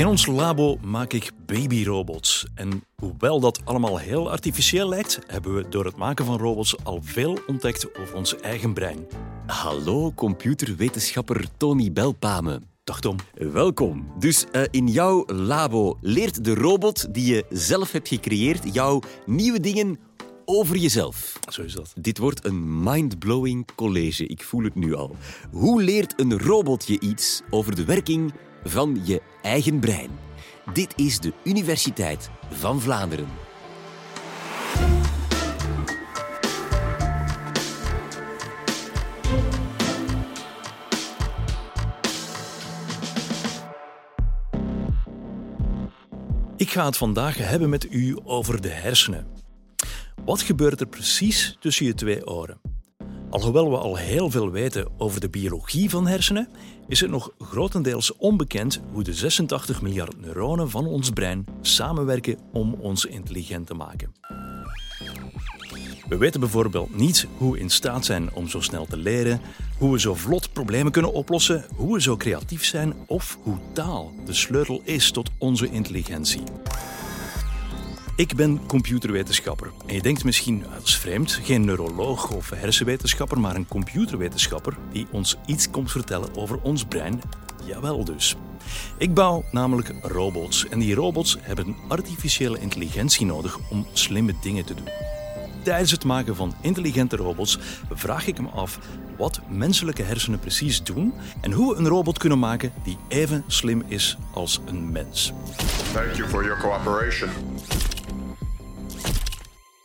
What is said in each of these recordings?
In ons labo maak ik babyrobots. En hoewel dat allemaal heel artificieel lijkt, hebben we door het maken van robots al veel ontdekt over ons eigen brein. Hallo, computerwetenschapper Tony Belpame. Dag Tom. Welkom. Dus uh, in jouw labo leert de robot die je zelf hebt gecreëerd jou nieuwe dingen over jezelf. Zo is dat. Dit wordt een mind-blowing college, ik voel het nu al. Hoe leert een robot je iets over de werking van je eigen brein? Dit is de Universiteit van Vlaanderen. Ik ga het vandaag hebben met u over de hersenen. Wat gebeurt er precies tussen je twee oren? Alhoewel we al heel veel weten over de biologie van hersenen, is het nog grotendeels onbekend hoe de 86 miljard neuronen van ons brein samenwerken om ons intelligent te maken. We weten bijvoorbeeld niet hoe we in staat zijn om zo snel te leren, hoe we zo vlot problemen kunnen oplossen, hoe we zo creatief zijn of hoe taal de sleutel is tot onze intelligentie. Ik ben computerwetenschapper. En je denkt misschien, dat is vreemd, geen neuroloog of hersenwetenschapper, maar een computerwetenschapper die ons iets komt vertellen over ons brein. Jawel dus. Ik bouw namelijk robots en die robots hebben artificiële intelligentie nodig om slimme dingen te doen. Tijdens het maken van intelligente robots vraag ik me af wat menselijke hersenen precies doen en hoe we een robot kunnen maken die even slim is als een mens. Thank you for your cooperation.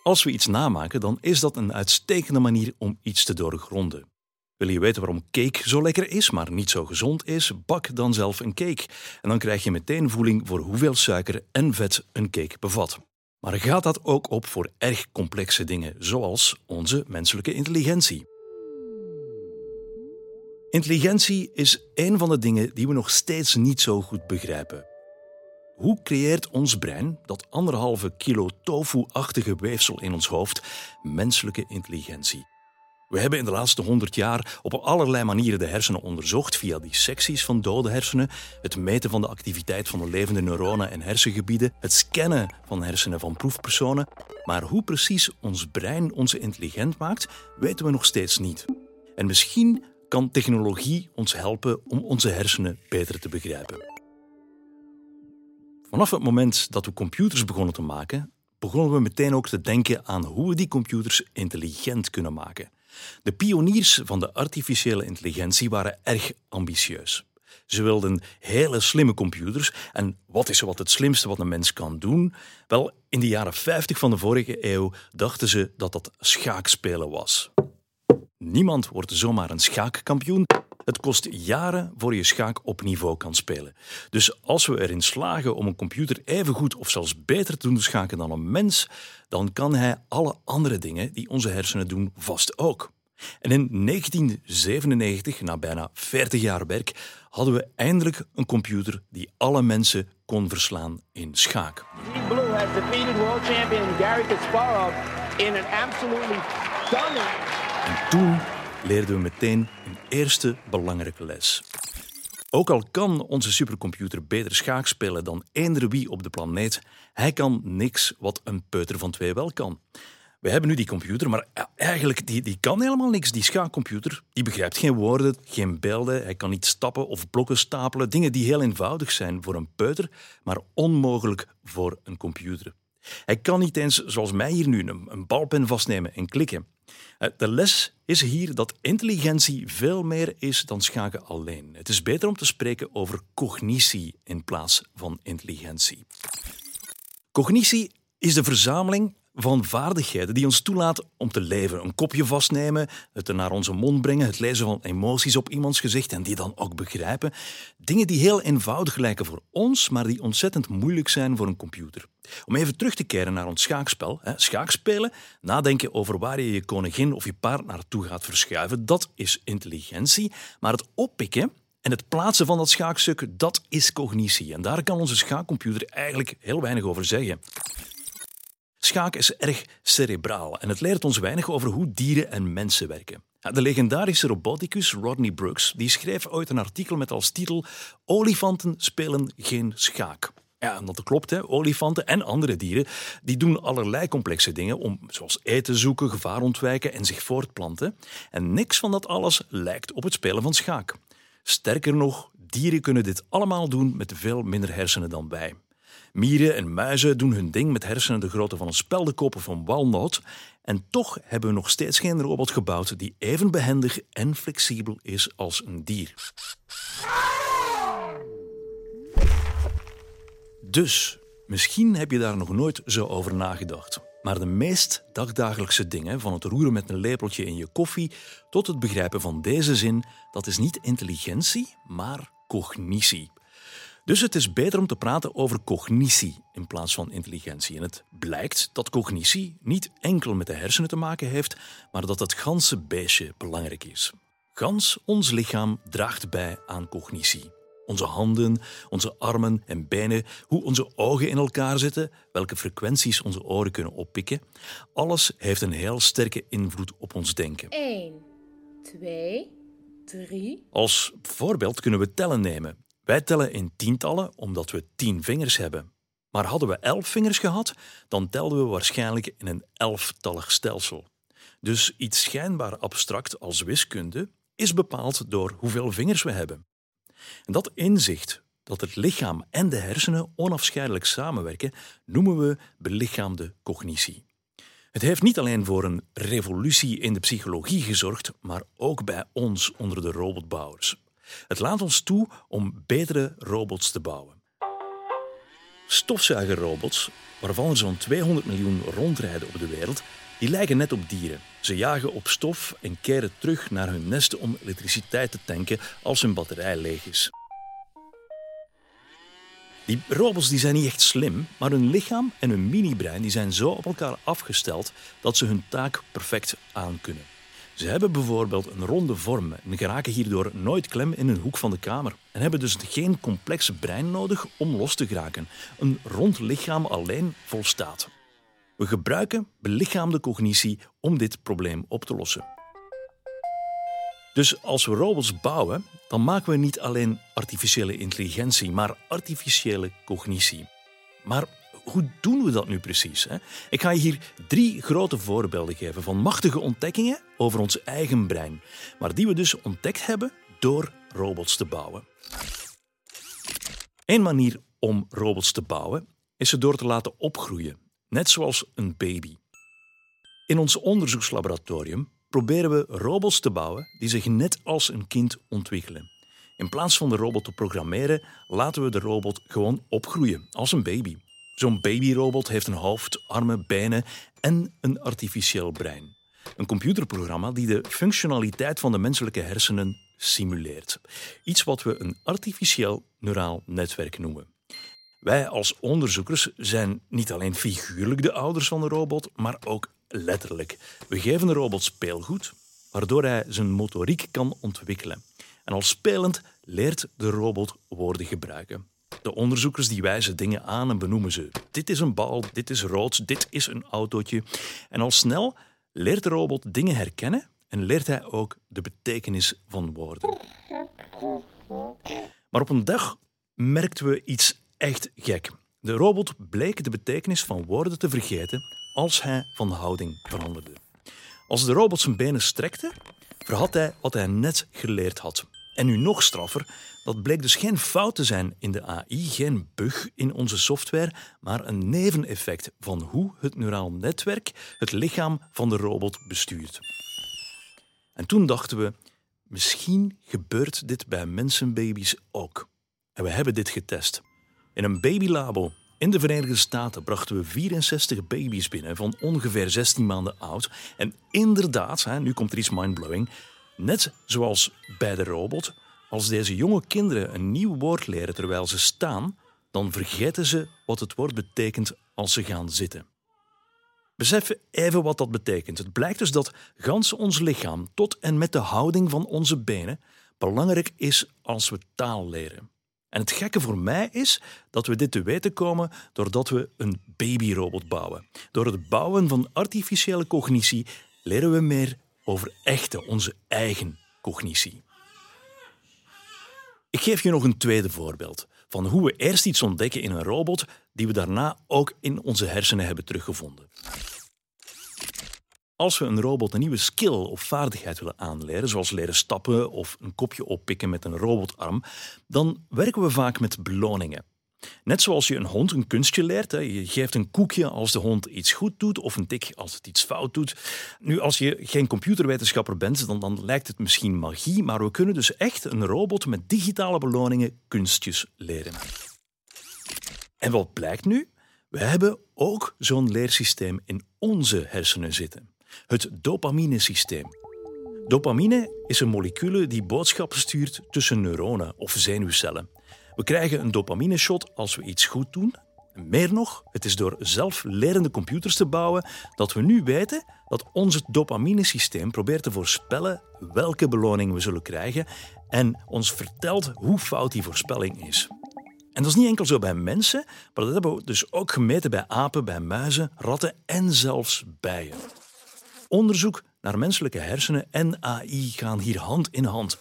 Als we iets namaken, dan is dat een uitstekende manier om iets te doorgronden. Wil je weten waarom cake zo lekker is, maar niet zo gezond is? Bak dan zelf een cake. En dan krijg je meteen voeling voor hoeveel suiker en vet een cake bevat. Maar gaat dat ook op voor erg complexe dingen, zoals onze menselijke intelligentie? Intelligentie is een van de dingen die we nog steeds niet zo goed begrijpen. Hoe creëert ons brein, dat anderhalve kilo tofu-achtige weefsel in ons hoofd, menselijke intelligentie? We hebben in de laatste honderd jaar op allerlei manieren de hersenen onderzocht via dissecties van dode hersenen, het meten van de activiteit van de levende neuronen en hersengebieden, het scannen van hersenen van proefpersonen. Maar hoe precies ons brein ons intelligent maakt, weten we nog steeds niet. En misschien kan technologie ons helpen om onze hersenen beter te begrijpen. Vanaf het moment dat we computers begonnen te maken, begonnen we meteen ook te denken aan hoe we die computers intelligent kunnen maken. De pioniers van de artificiële intelligentie waren erg ambitieus. Ze wilden hele slimme computers. En wat is wat het slimste wat een mens kan doen? Wel, in de jaren 50 van de vorige eeuw dachten ze dat dat schaakspelen was. Niemand wordt zomaar een schaakkampioen. Het kost jaren voor je schaak op niveau kan spelen. Dus als we erin slagen om een computer even goed of zelfs beter te doen schaken dan een mens, dan kan hij alle andere dingen die onze hersenen doen vast ook. En in 1997, na bijna 40 jaar werk, hadden we eindelijk een computer die alle mensen kon verslaan in schaak. Blue has defeated world champion Gary Kasparov in an absolutely stunning. En toen leerden we meteen een eerste belangrijke les. Ook al kan onze supercomputer beter schaak spelen dan eender wie op de planeet, hij kan niks wat een peuter van twee wel kan. We hebben nu die computer, maar eigenlijk die, die kan helemaal niks. Die schaakcomputer die begrijpt geen woorden, geen beelden. Hij kan niet stappen of blokken stapelen. Dingen die heel eenvoudig zijn voor een peuter, maar onmogelijk voor een computer. Hij kan niet eens, zoals mij hier nu, een balpen vastnemen en klikken. Eh, de les is hier dat intelligentie veel meer is dan schaken alleen. Het is beter om te spreken over cognitie in plaats van intelligentie. Cognitie is de verzameling van vaardigheden die ons toelaat om te leven. Een kopje vastnemen, het naar onze mond brengen, het lezen van emoties op iemands gezicht en die dan ook begrijpen. Dingen die heel eenvoudig lijken voor ons, maar die ontzettend moeilijk zijn voor een computer. Om even terug te keren naar ons schaakspel. Hè. Schaakspelen, nadenken over waar je je koningin of je paard naartoe gaat verschuiven, dat is intelligentie. Maar het oppikken en het plaatsen van dat schaakstuk, dat is cognitie. En daar kan onze schaakcomputer eigenlijk heel weinig over zeggen. Schaak is erg cerebraal en het leert ons weinig over hoe dieren en mensen werken. De legendarische roboticus Rodney Brooks die schreef ooit een artikel met als titel Olifanten spelen geen schaak. Ja, dat klopt. Hè. Olifanten en andere dieren die doen allerlei complexe dingen om, zoals eten zoeken, gevaar ontwijken en zich voortplanten. En niks van dat alles lijkt op het spelen van schaak. Sterker nog, dieren kunnen dit allemaal doen met veel minder hersenen dan wij. Mieren en muizen doen hun ding met hersenen de grootte van een speldenkop of een walnoot. En toch hebben we nog steeds geen robot gebouwd die even behendig en flexibel is als een dier. Dus, misschien heb je daar nog nooit zo over nagedacht. Maar de meest dagdagelijkse dingen, van het roeren met een lepeltje in je koffie tot het begrijpen van deze zin, dat is niet intelligentie, maar cognitie. Dus het is beter om te praten over cognitie in plaats van intelligentie. En het blijkt dat cognitie niet enkel met de hersenen te maken heeft, maar dat het ganse beestje belangrijk is. Gans ons lichaam draagt bij aan cognitie. Onze handen, onze armen en benen, hoe onze ogen in elkaar zitten, welke frequenties onze oren kunnen oppikken. Alles heeft een heel sterke invloed op ons denken. 1, 2, 3. Als voorbeeld kunnen we tellen nemen. Wij tellen in tientallen omdat we tien vingers hebben. Maar hadden we elf vingers gehad, dan telden we waarschijnlijk in een elftallig stelsel. Dus iets schijnbaar abstract als wiskunde is bepaald door hoeveel vingers we hebben. En dat inzicht dat het lichaam en de hersenen onafscheidelijk samenwerken, noemen we belichaamde cognitie. Het heeft niet alleen voor een revolutie in de psychologie gezorgd, maar ook bij ons onder de robotbouwers. Het laat ons toe om betere robots te bouwen. Stofzuigerrobots, waarvan er zo'n 200 miljoen rondrijden op de wereld, die lijken net op dieren. Ze jagen op stof en keren terug naar hun nesten om elektriciteit te tanken als hun batterij leeg is. Die robots die zijn niet echt slim, maar hun lichaam en hun mini-brein die zijn zo op elkaar afgesteld dat ze hun taak perfect aankunnen. Ze hebben bijvoorbeeld een ronde vorm en geraken hierdoor nooit klem in een hoek van de kamer. En hebben dus geen complex brein nodig om los te geraken. Een rond lichaam alleen volstaat. We gebruiken belichaamde cognitie om dit probleem op te lossen. Dus als we robots bouwen, dan maken we niet alleen artificiële intelligentie, maar artificiële cognitie. Maar hoe doen we dat nu precies? Hè? Ik ga je hier drie grote voorbeelden geven van machtige ontdekkingen over ons eigen brein, maar die we dus ontdekt hebben door robots te bouwen. Een manier om robots te bouwen is ze door te laten opgroeien, net zoals een baby. In ons onderzoekslaboratorium proberen we robots te bouwen die zich net als een kind ontwikkelen. In plaats van de robot te programmeren, laten we de robot gewoon opgroeien, als een baby. Zo'n babyrobot heeft een hoofd, armen, benen en een artificieel brein. Een computerprogramma die de functionaliteit van de menselijke hersenen simuleert. Iets wat we een artificieel neuraal netwerk noemen. Wij als onderzoekers zijn niet alleen figuurlijk de ouders van de robot, maar ook letterlijk. We geven de robot speelgoed, waardoor hij zijn motoriek kan ontwikkelen. En al spelend leert de robot woorden gebruiken. De onderzoekers die wijzen dingen aan en benoemen ze. Dit is een bal, dit is rood, dit is een autootje. En al snel leert de robot dingen herkennen en leert hij ook de betekenis van woorden. Maar op een dag merkten we iets echt gek. De robot bleek de betekenis van woorden te vergeten als hij van houding veranderde. Als de robot zijn benen strekte, verhad hij wat hij net geleerd had. En nu nog straffer, dat bleek dus geen fout te zijn in de AI, geen bug in onze software, maar een neveneffect van hoe het neuraal netwerk het lichaam van de robot bestuurt. En toen dachten we, misschien gebeurt dit bij mensenbaby's ook. En we hebben dit getest. In een babylabo in de Verenigde Staten brachten we 64 baby's binnen van ongeveer 16 maanden oud. En inderdaad, nu komt er iets mindblowing, net zoals bij de robot, als deze jonge kinderen een nieuw woord leren terwijl ze staan, dan vergeten ze wat het woord betekent als ze gaan zitten. Besef even wat dat betekent. Het blijkt dus dat gans ons lichaam, tot en met de houding van onze benen, belangrijk is als we taal leren. En het gekke voor mij is dat we dit te weten komen doordat we een babyrobot bouwen. Door het bouwen van artificiële cognitie leren we meer over echte, onze eigen cognitie. Ik geef je nog een tweede voorbeeld van hoe we eerst iets ontdekken in een robot die we daarna ook in onze hersenen hebben teruggevonden. Als we een robot een nieuwe skill of vaardigheid willen aanleren, zoals leren stappen of een kopje oppikken met een robotarm, dan werken we vaak met beloningen. Net zoals je een hond een kunstje leert. Je geeft een koekje als de hond iets goed doet of een tik als het iets fout doet. Nu, als je geen computerwetenschapper bent, dan, dan lijkt het misschien magie, maar we kunnen dus echt een robot met digitale beloningen kunstjes leren. En wat blijkt nu? We hebben ook zo'n leersysteem in onze hersenen zitten. Het dopamine-systeem. Dopamine is een molecule die boodschappen stuurt tussen neuronen of zenuwcellen. We krijgen een dopamine-shot als we iets goed doen. Meer nog, het is door zelflerende computers te bouwen dat we nu weten dat ons dopamine-systeem probeert te voorspellen welke beloning we zullen krijgen en ons vertelt hoe fout die voorspelling is. En dat is niet enkel zo bij mensen, maar dat hebben we dus ook gemeten bij apen, bij muizen, ratten en zelfs bijen. Onderzoek naar menselijke hersenen en AI gaan hier hand in hand.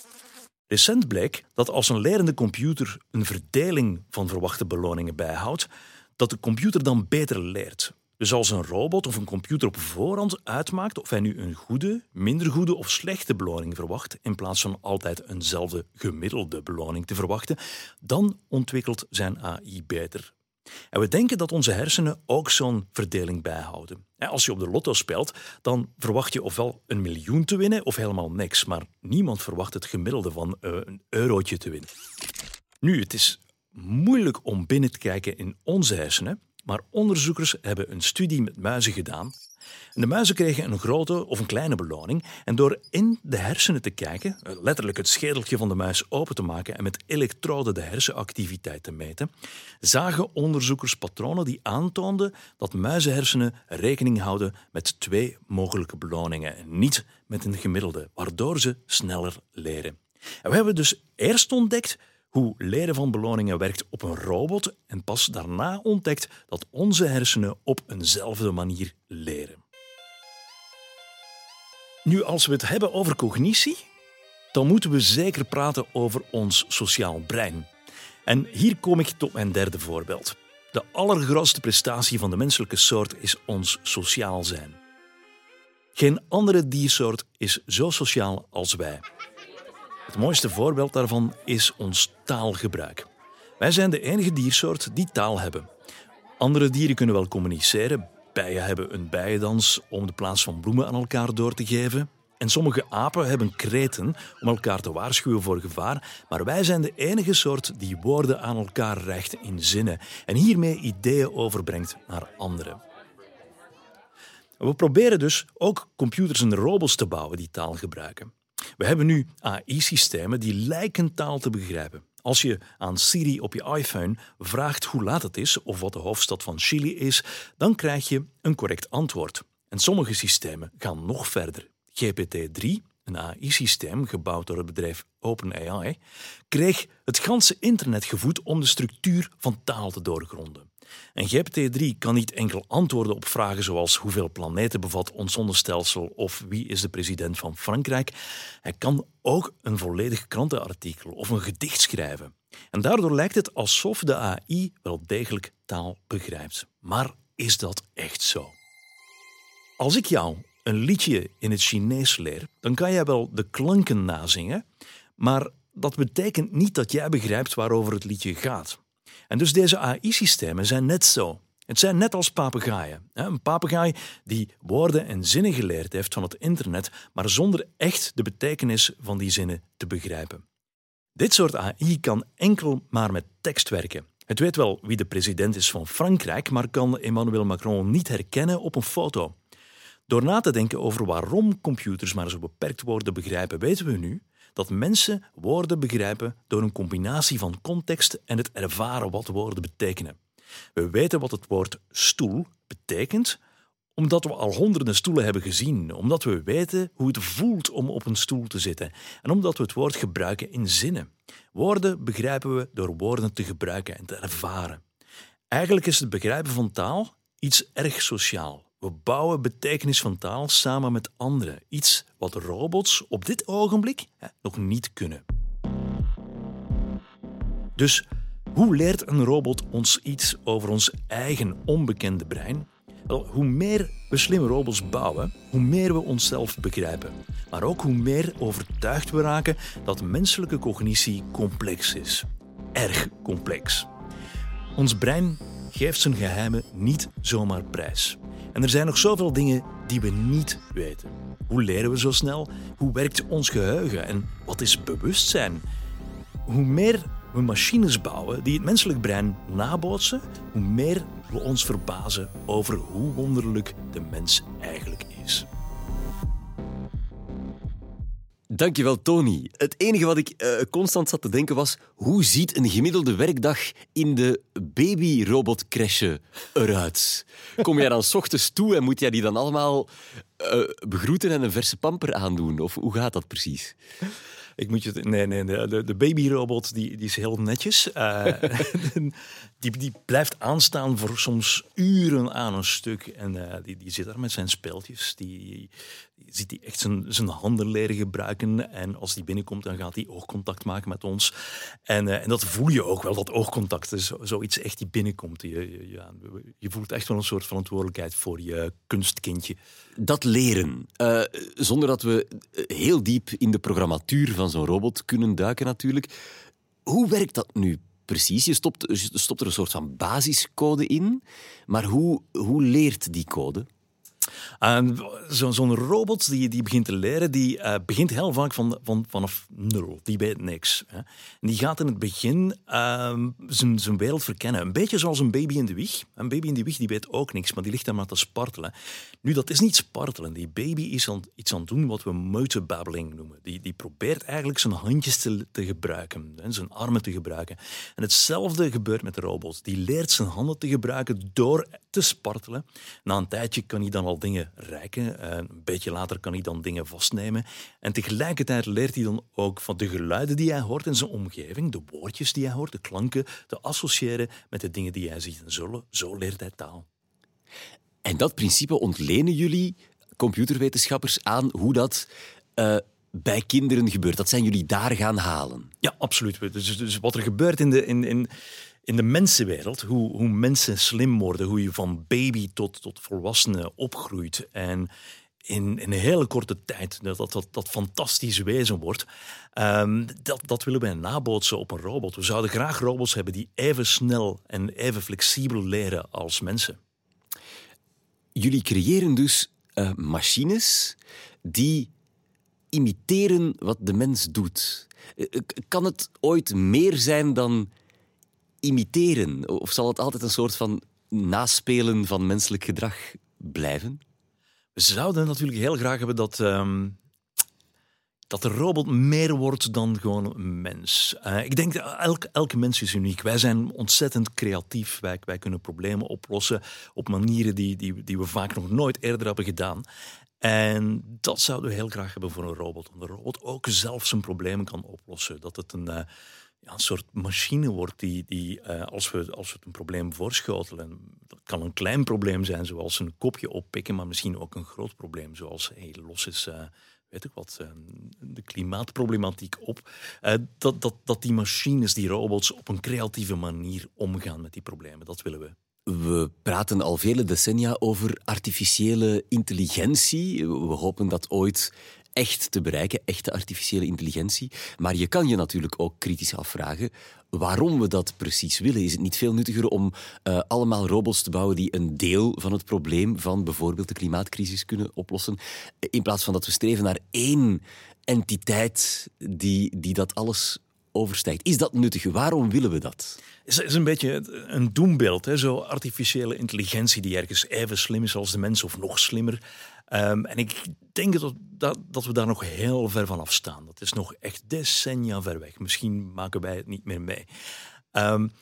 Recent bleek dat als een lerende computer een verdeling van verwachte beloningen bijhoudt, dat de computer dan beter leert. Dus als een robot of een computer op voorhand uitmaakt of hij nu een goede, minder goede of slechte beloning verwacht, in plaats van altijd eenzelfde gemiddelde beloning te verwachten, dan ontwikkelt zijn AI beter. En we denken dat onze hersenen ook zo'n verdeling bijhouden. Als je op de lotto speelt, dan verwacht je ofwel een miljoen te winnen of helemaal niks. Maar niemand verwacht het gemiddelde van eh, een eurotje te winnen. Nu, het is moeilijk om binnen te kijken in onze hersenen, maar onderzoekers hebben een studie met muizen gedaan de muizen kregen een grote of een kleine beloning en door in de hersenen te kijken, letterlijk het schedeltje van de muis open te maken en met elektroden de hersenactiviteit te meten, zagen onderzoekers patronen die aantoonden dat muizenhersenen rekening houden met twee mogelijke beloningen en niet met een gemiddelde, waardoor ze sneller leren. En we hebben dus eerst ontdekt hoe leren van beloningen werkt op een robot en pas daarna ontdekt dat onze hersenen op eenzelfde manier leren. Nu, als we het hebben over cognitie, dan moeten we zeker praten over ons sociaal brein. En hier kom ik tot mijn derde voorbeeld. De allergrootste prestatie van de menselijke soort is ons sociaal zijn. Geen andere diersoort is zo sociaal als wij. Het mooiste voorbeeld daarvan is ons taalgebruik. Wij zijn de enige diersoort die taal hebben. Andere dieren kunnen wel communiceren. Bijen hebben een bijendans om de plaats van bloemen aan elkaar door te geven. En sommige apen hebben kreten om elkaar te waarschuwen voor gevaar. Maar wij zijn de enige soort die woorden aan elkaar recht in zinnen en hiermee ideeën overbrengt naar anderen. We proberen dus ook computers en robots te bouwen die taal gebruiken. We hebben nu AI-systemen die lijken taal te begrijpen. Als je aan Siri op je iPhone vraagt hoe laat het is of wat de hoofdstad van Chili is, dan krijg je een correct antwoord. En sommige systemen gaan nog verder. GPT-3, een AI-systeem gebouwd door het bedrijf OpenAI, kreeg het ganse internet gevoed om de structuur van taal te doorgronden. En GPT-3 kan niet enkel antwoorden op vragen zoals hoeveel planeten bevat ons zonnestelsel of wie is de president van Frankrijk. Hij kan ook een volledig krantenartikel of een gedicht schrijven. En daardoor lijkt het alsof de AI wel degelijk taal begrijpt. Maar is dat echt zo? Als ik jou een liedje in het Chinees leer, dan kan jij wel de klanken nazingen, maar dat betekent niet dat jij begrijpt waarover het liedje gaat. En dus deze AI-systemen zijn net zo. Het zijn net als papegaaien. Een papegaai die woorden en zinnen geleerd heeft van het internet, maar zonder echt de betekenis van die zinnen te begrijpen. Dit soort AI kan enkel maar met tekst werken. Het weet wel wie de president is van Frankrijk, maar kan Emmanuel Macron niet herkennen op een foto. Door na te denken over waarom computers maar zo beperkt woorden begrijpen, weten we nu dat mensen woorden begrijpen door een combinatie van context en het ervaren wat woorden betekenen. We weten wat het woord stoel betekent, omdat we al honderden stoelen hebben gezien, omdat we weten hoe het voelt om op een stoel te zitten en omdat we het woord gebruiken in zinnen. Woorden begrijpen we door woorden te gebruiken en te ervaren. Eigenlijk is het begrijpen van taal iets erg sociaal. We bouwen betekenis van taal samen met anderen. Iets wat robots op dit ogenblik nog niet kunnen. Dus hoe leert een robot ons iets over ons eigen onbekende brein? Wel, hoe meer we slimme robots bouwen, hoe meer we onszelf begrijpen. Maar ook hoe meer overtuigd we raken dat menselijke cognitie complex is. Erg complex. Ons brein geeft zijn geheimen niet zomaar prijs. En er zijn nog zoveel dingen die we niet weten. Hoe leren we zo snel? Hoe werkt ons geheugen? En wat is bewustzijn? Hoe meer we machines bouwen die het menselijk brein nabootsen, hoe meer we ons verbazen over hoe wonderlijk de mens eigenlijk is. Dankjewel, Tony. Het enige wat ik uh, constant zat te denken was: hoe ziet een gemiddelde werkdag in de babyrobotcrèche eruit? Kom jij dan s ochtends toe en moet jij die dan allemaal uh, begroeten en een verse pamper aandoen? Of hoe gaat dat precies? Ik moet je, nee, nee, de, de babyrobot die, die is heel netjes. Uh, die, die blijft aanstaan voor soms uren aan een stuk. En die, die zit daar met zijn speeltjes. Die, ziet hij echt zijn, handen leren gebruiken. En als die binnenkomt, dan gaat hij oogcontact maken met ons. En, uh, en dat voel je ook wel, dat oogcontact. is zoiets echt die binnenkomt. Je, je, je voelt echt wel een soort verantwoordelijkheid voor je kunstkindje. Dat leren, uh, zonder dat we heel diep in de programmatuur van zo'n robot kunnen duiken natuurlijk. Hoe werkt dat nu precies? Je stopt, je stopt er een soort van basiscode in, maar hoe, hoe leert die code? Zo'n robot die, die begint te leren, die uh, begint heel vaak van, van, vanaf nul. Die weet niks. Hè. En die gaat in het begin uh, zijn, zijn wereld verkennen. Een beetje zoals een baby in de wieg. Een baby in de wieg die weet ook niks, maar die ligt daar maar te spartelen. Nu, dat is niet spartelen. Die baby is aan, iets aan het doen wat we muitenbabbeling noemen. Die, die probeert eigenlijk zijn handjes te, te gebruiken, hè, zijn armen te gebruiken. En hetzelfde gebeurt met de robot. Die leert zijn handen te gebruiken door te spartelen. Na een tijdje kan hij dan al dingen rijken. Eh, een beetje later kan hij dan dingen vastnemen. En tegelijkertijd leert hij dan ook van de geluiden die hij hoort in zijn omgeving, de woordjes die hij hoort, de klanken, te associëren met de dingen die hij ziet. En zo, zo leert hij taal. En dat principe ontlenen jullie, computerwetenschappers, aan hoe dat uh, bij kinderen gebeurt. Dat zijn jullie daar gaan halen. Ja, absoluut. Dus, dus wat er gebeurt in de, in, in, in de mensenwereld, hoe, hoe mensen slim worden, hoe je van baby tot, tot volwassene opgroeit. En in, in, een hele korte tijd dat dat, dat, fantastisch wezen wordt. Um, dat, dat willen wij nabootsen op een robot. We zouden graag robots hebben die even snel en even flexibel leren als mensen. Jullie creëren dus uh, machines die imiteren wat de mens doet. Uh, kan het ooit meer zijn dan imiteren? Of zal het altijd een soort van naspelen van menselijk gedrag blijven? We zouden natuurlijk heel graag hebben dat, um, dat de robot meer wordt dan gewoon een mens. Uh, ik denk elk, elke mens is uniek. Wij zijn ontzettend creatief. Wij, wij kunnen problemen oplossen op manieren die, die, die we vaak nog nooit eerder hebben gedaan. En dat zouden we heel graag hebben voor een robot. Omdat een robot ook zelf zijn problemen kan oplossen. Dat het een, uh, een soort machine wordt die, die uh, als, we, als we het een probleem voorschotelen, dat kan een klein probleem zijn, zoals een kopje oppikken, maar misschien ook een groot probleem, zoals hey, los is, uh, weet ik wat, uh, de klimaatproblematiek op. dat, dat, dat die machines, die robots, op een creatieve manier omgaan met die problemen, dat willen we. We praten al vele decennia over artificiële intelligentie. We hopen dat ooit echt te bereiken, echte artificiële intelligentie. Maar je kan je natuurlijk ook kritisch afvragen waarom we dat precies willen. Is het niet veel nuttiger om uh, allemaal robots te bouwen die een deel van het probleem van bijvoorbeeld de klimaatcrisis kunnen oplossen, in plaats van dat we streven naar één entiteit die, die dat alles overstijgt. Is dat nuttig? Waarom willen we dat? Het is een beetje een doembeeld. Hè? Zo artificiële intelligentie die ergens even slim is als de mens of nog slimmer. Um, en ik denk dat, dat, dat, we daar nog heel ver van afstaan. Dat is nog echt decennia ver weg. Misschien maken wij het niet meer mee. Um,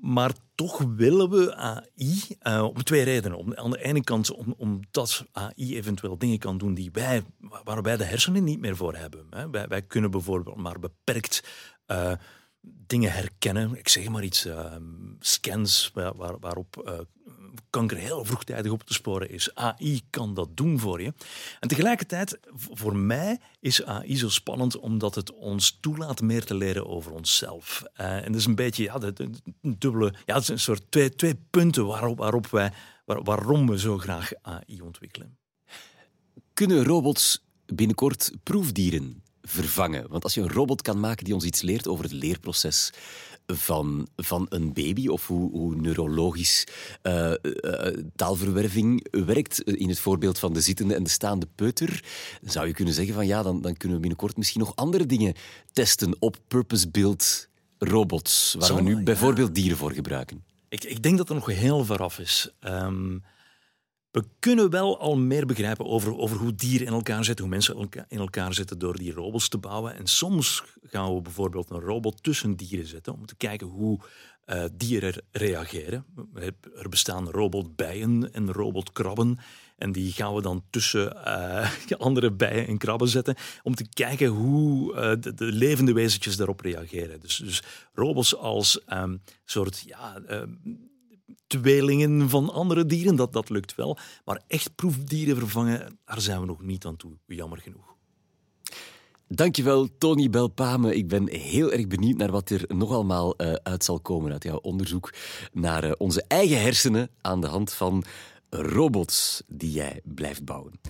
maar toch willen we AI uh, om twee redenen. Om, aan de ene kant om, omdat AI eventueel dingen kan doen die wij, waar wij de hersenen niet meer voor hebben. Hè. Wij, wij, kunnen bijvoorbeeld maar beperkt uh, dingen herkennen. Ik zeg maar iets, uh, scans waar, waarop kanker heel vroegtijdig op te sporen is. AI kan dat doen voor je. En tegelijkertijd, voor mij is AI zo spannend omdat het ons toelaat meer te leren over onszelf. Uh, en dat is een beetje ja, de, dubbele, ja, het is een soort twee, twee punten waarop, waarop wij, waar, waarom we zo graag AI ontwikkelen. Kunnen robots binnenkort proefdieren vervangen? Want als je een robot kan maken die ons iets leert over het leerproces van, van een baby of hoe, hoe neurologisch uh, uh, taalverwerving werkt, in het voorbeeld van de zittende en de staande peuter, zou je kunnen zeggen van ja, dan, dan kunnen we binnenkort misschien nog andere dingen testen op purpose-built robots, waar we nu bijvoorbeeld dieren voor gebruiken. Ik, ik denk dat er nog heel ver af is. Um, we kunnen wel al meer begrijpen over, over hoe dieren in elkaar zitten, hoe mensen in elkaar zitten door die robots te bouwen. En soms gaan we bijvoorbeeld een robot tussen dieren zetten om te kijken hoe uh, dieren reageren. Er bestaan robotbijen en robotkrabben. En die gaan we dan tussen uh, andere bijen en krabben zetten om te kijken hoe uh, de, de, levende wezentjes daarop reageren. Dus, dus robots als um, soort ja, uh, tweelingen van andere dieren, dat, dat lukt wel. Maar echt proefdieren vervangen, daar zijn we nog niet aan toe, jammer genoeg. Dankjewel, Tony Belpame. Ik ben heel erg benieuwd naar wat er nog allemaal uh, uit zal komen uit jouw onderzoek naar uh, onze eigen hersenen aan de hand van robots die jij blijft bouwen.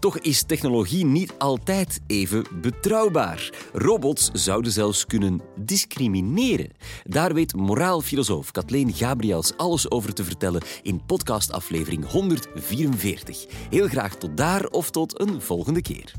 Toch is technologie niet altijd even betrouwbaar. Robots zouden zelfs kunnen discrimineren. Daar weet moraalfilosoof Kathleen Gabriels alles over te vertellen in podcastaflevering 144. Heel graag tot daar of tot een volgende keer.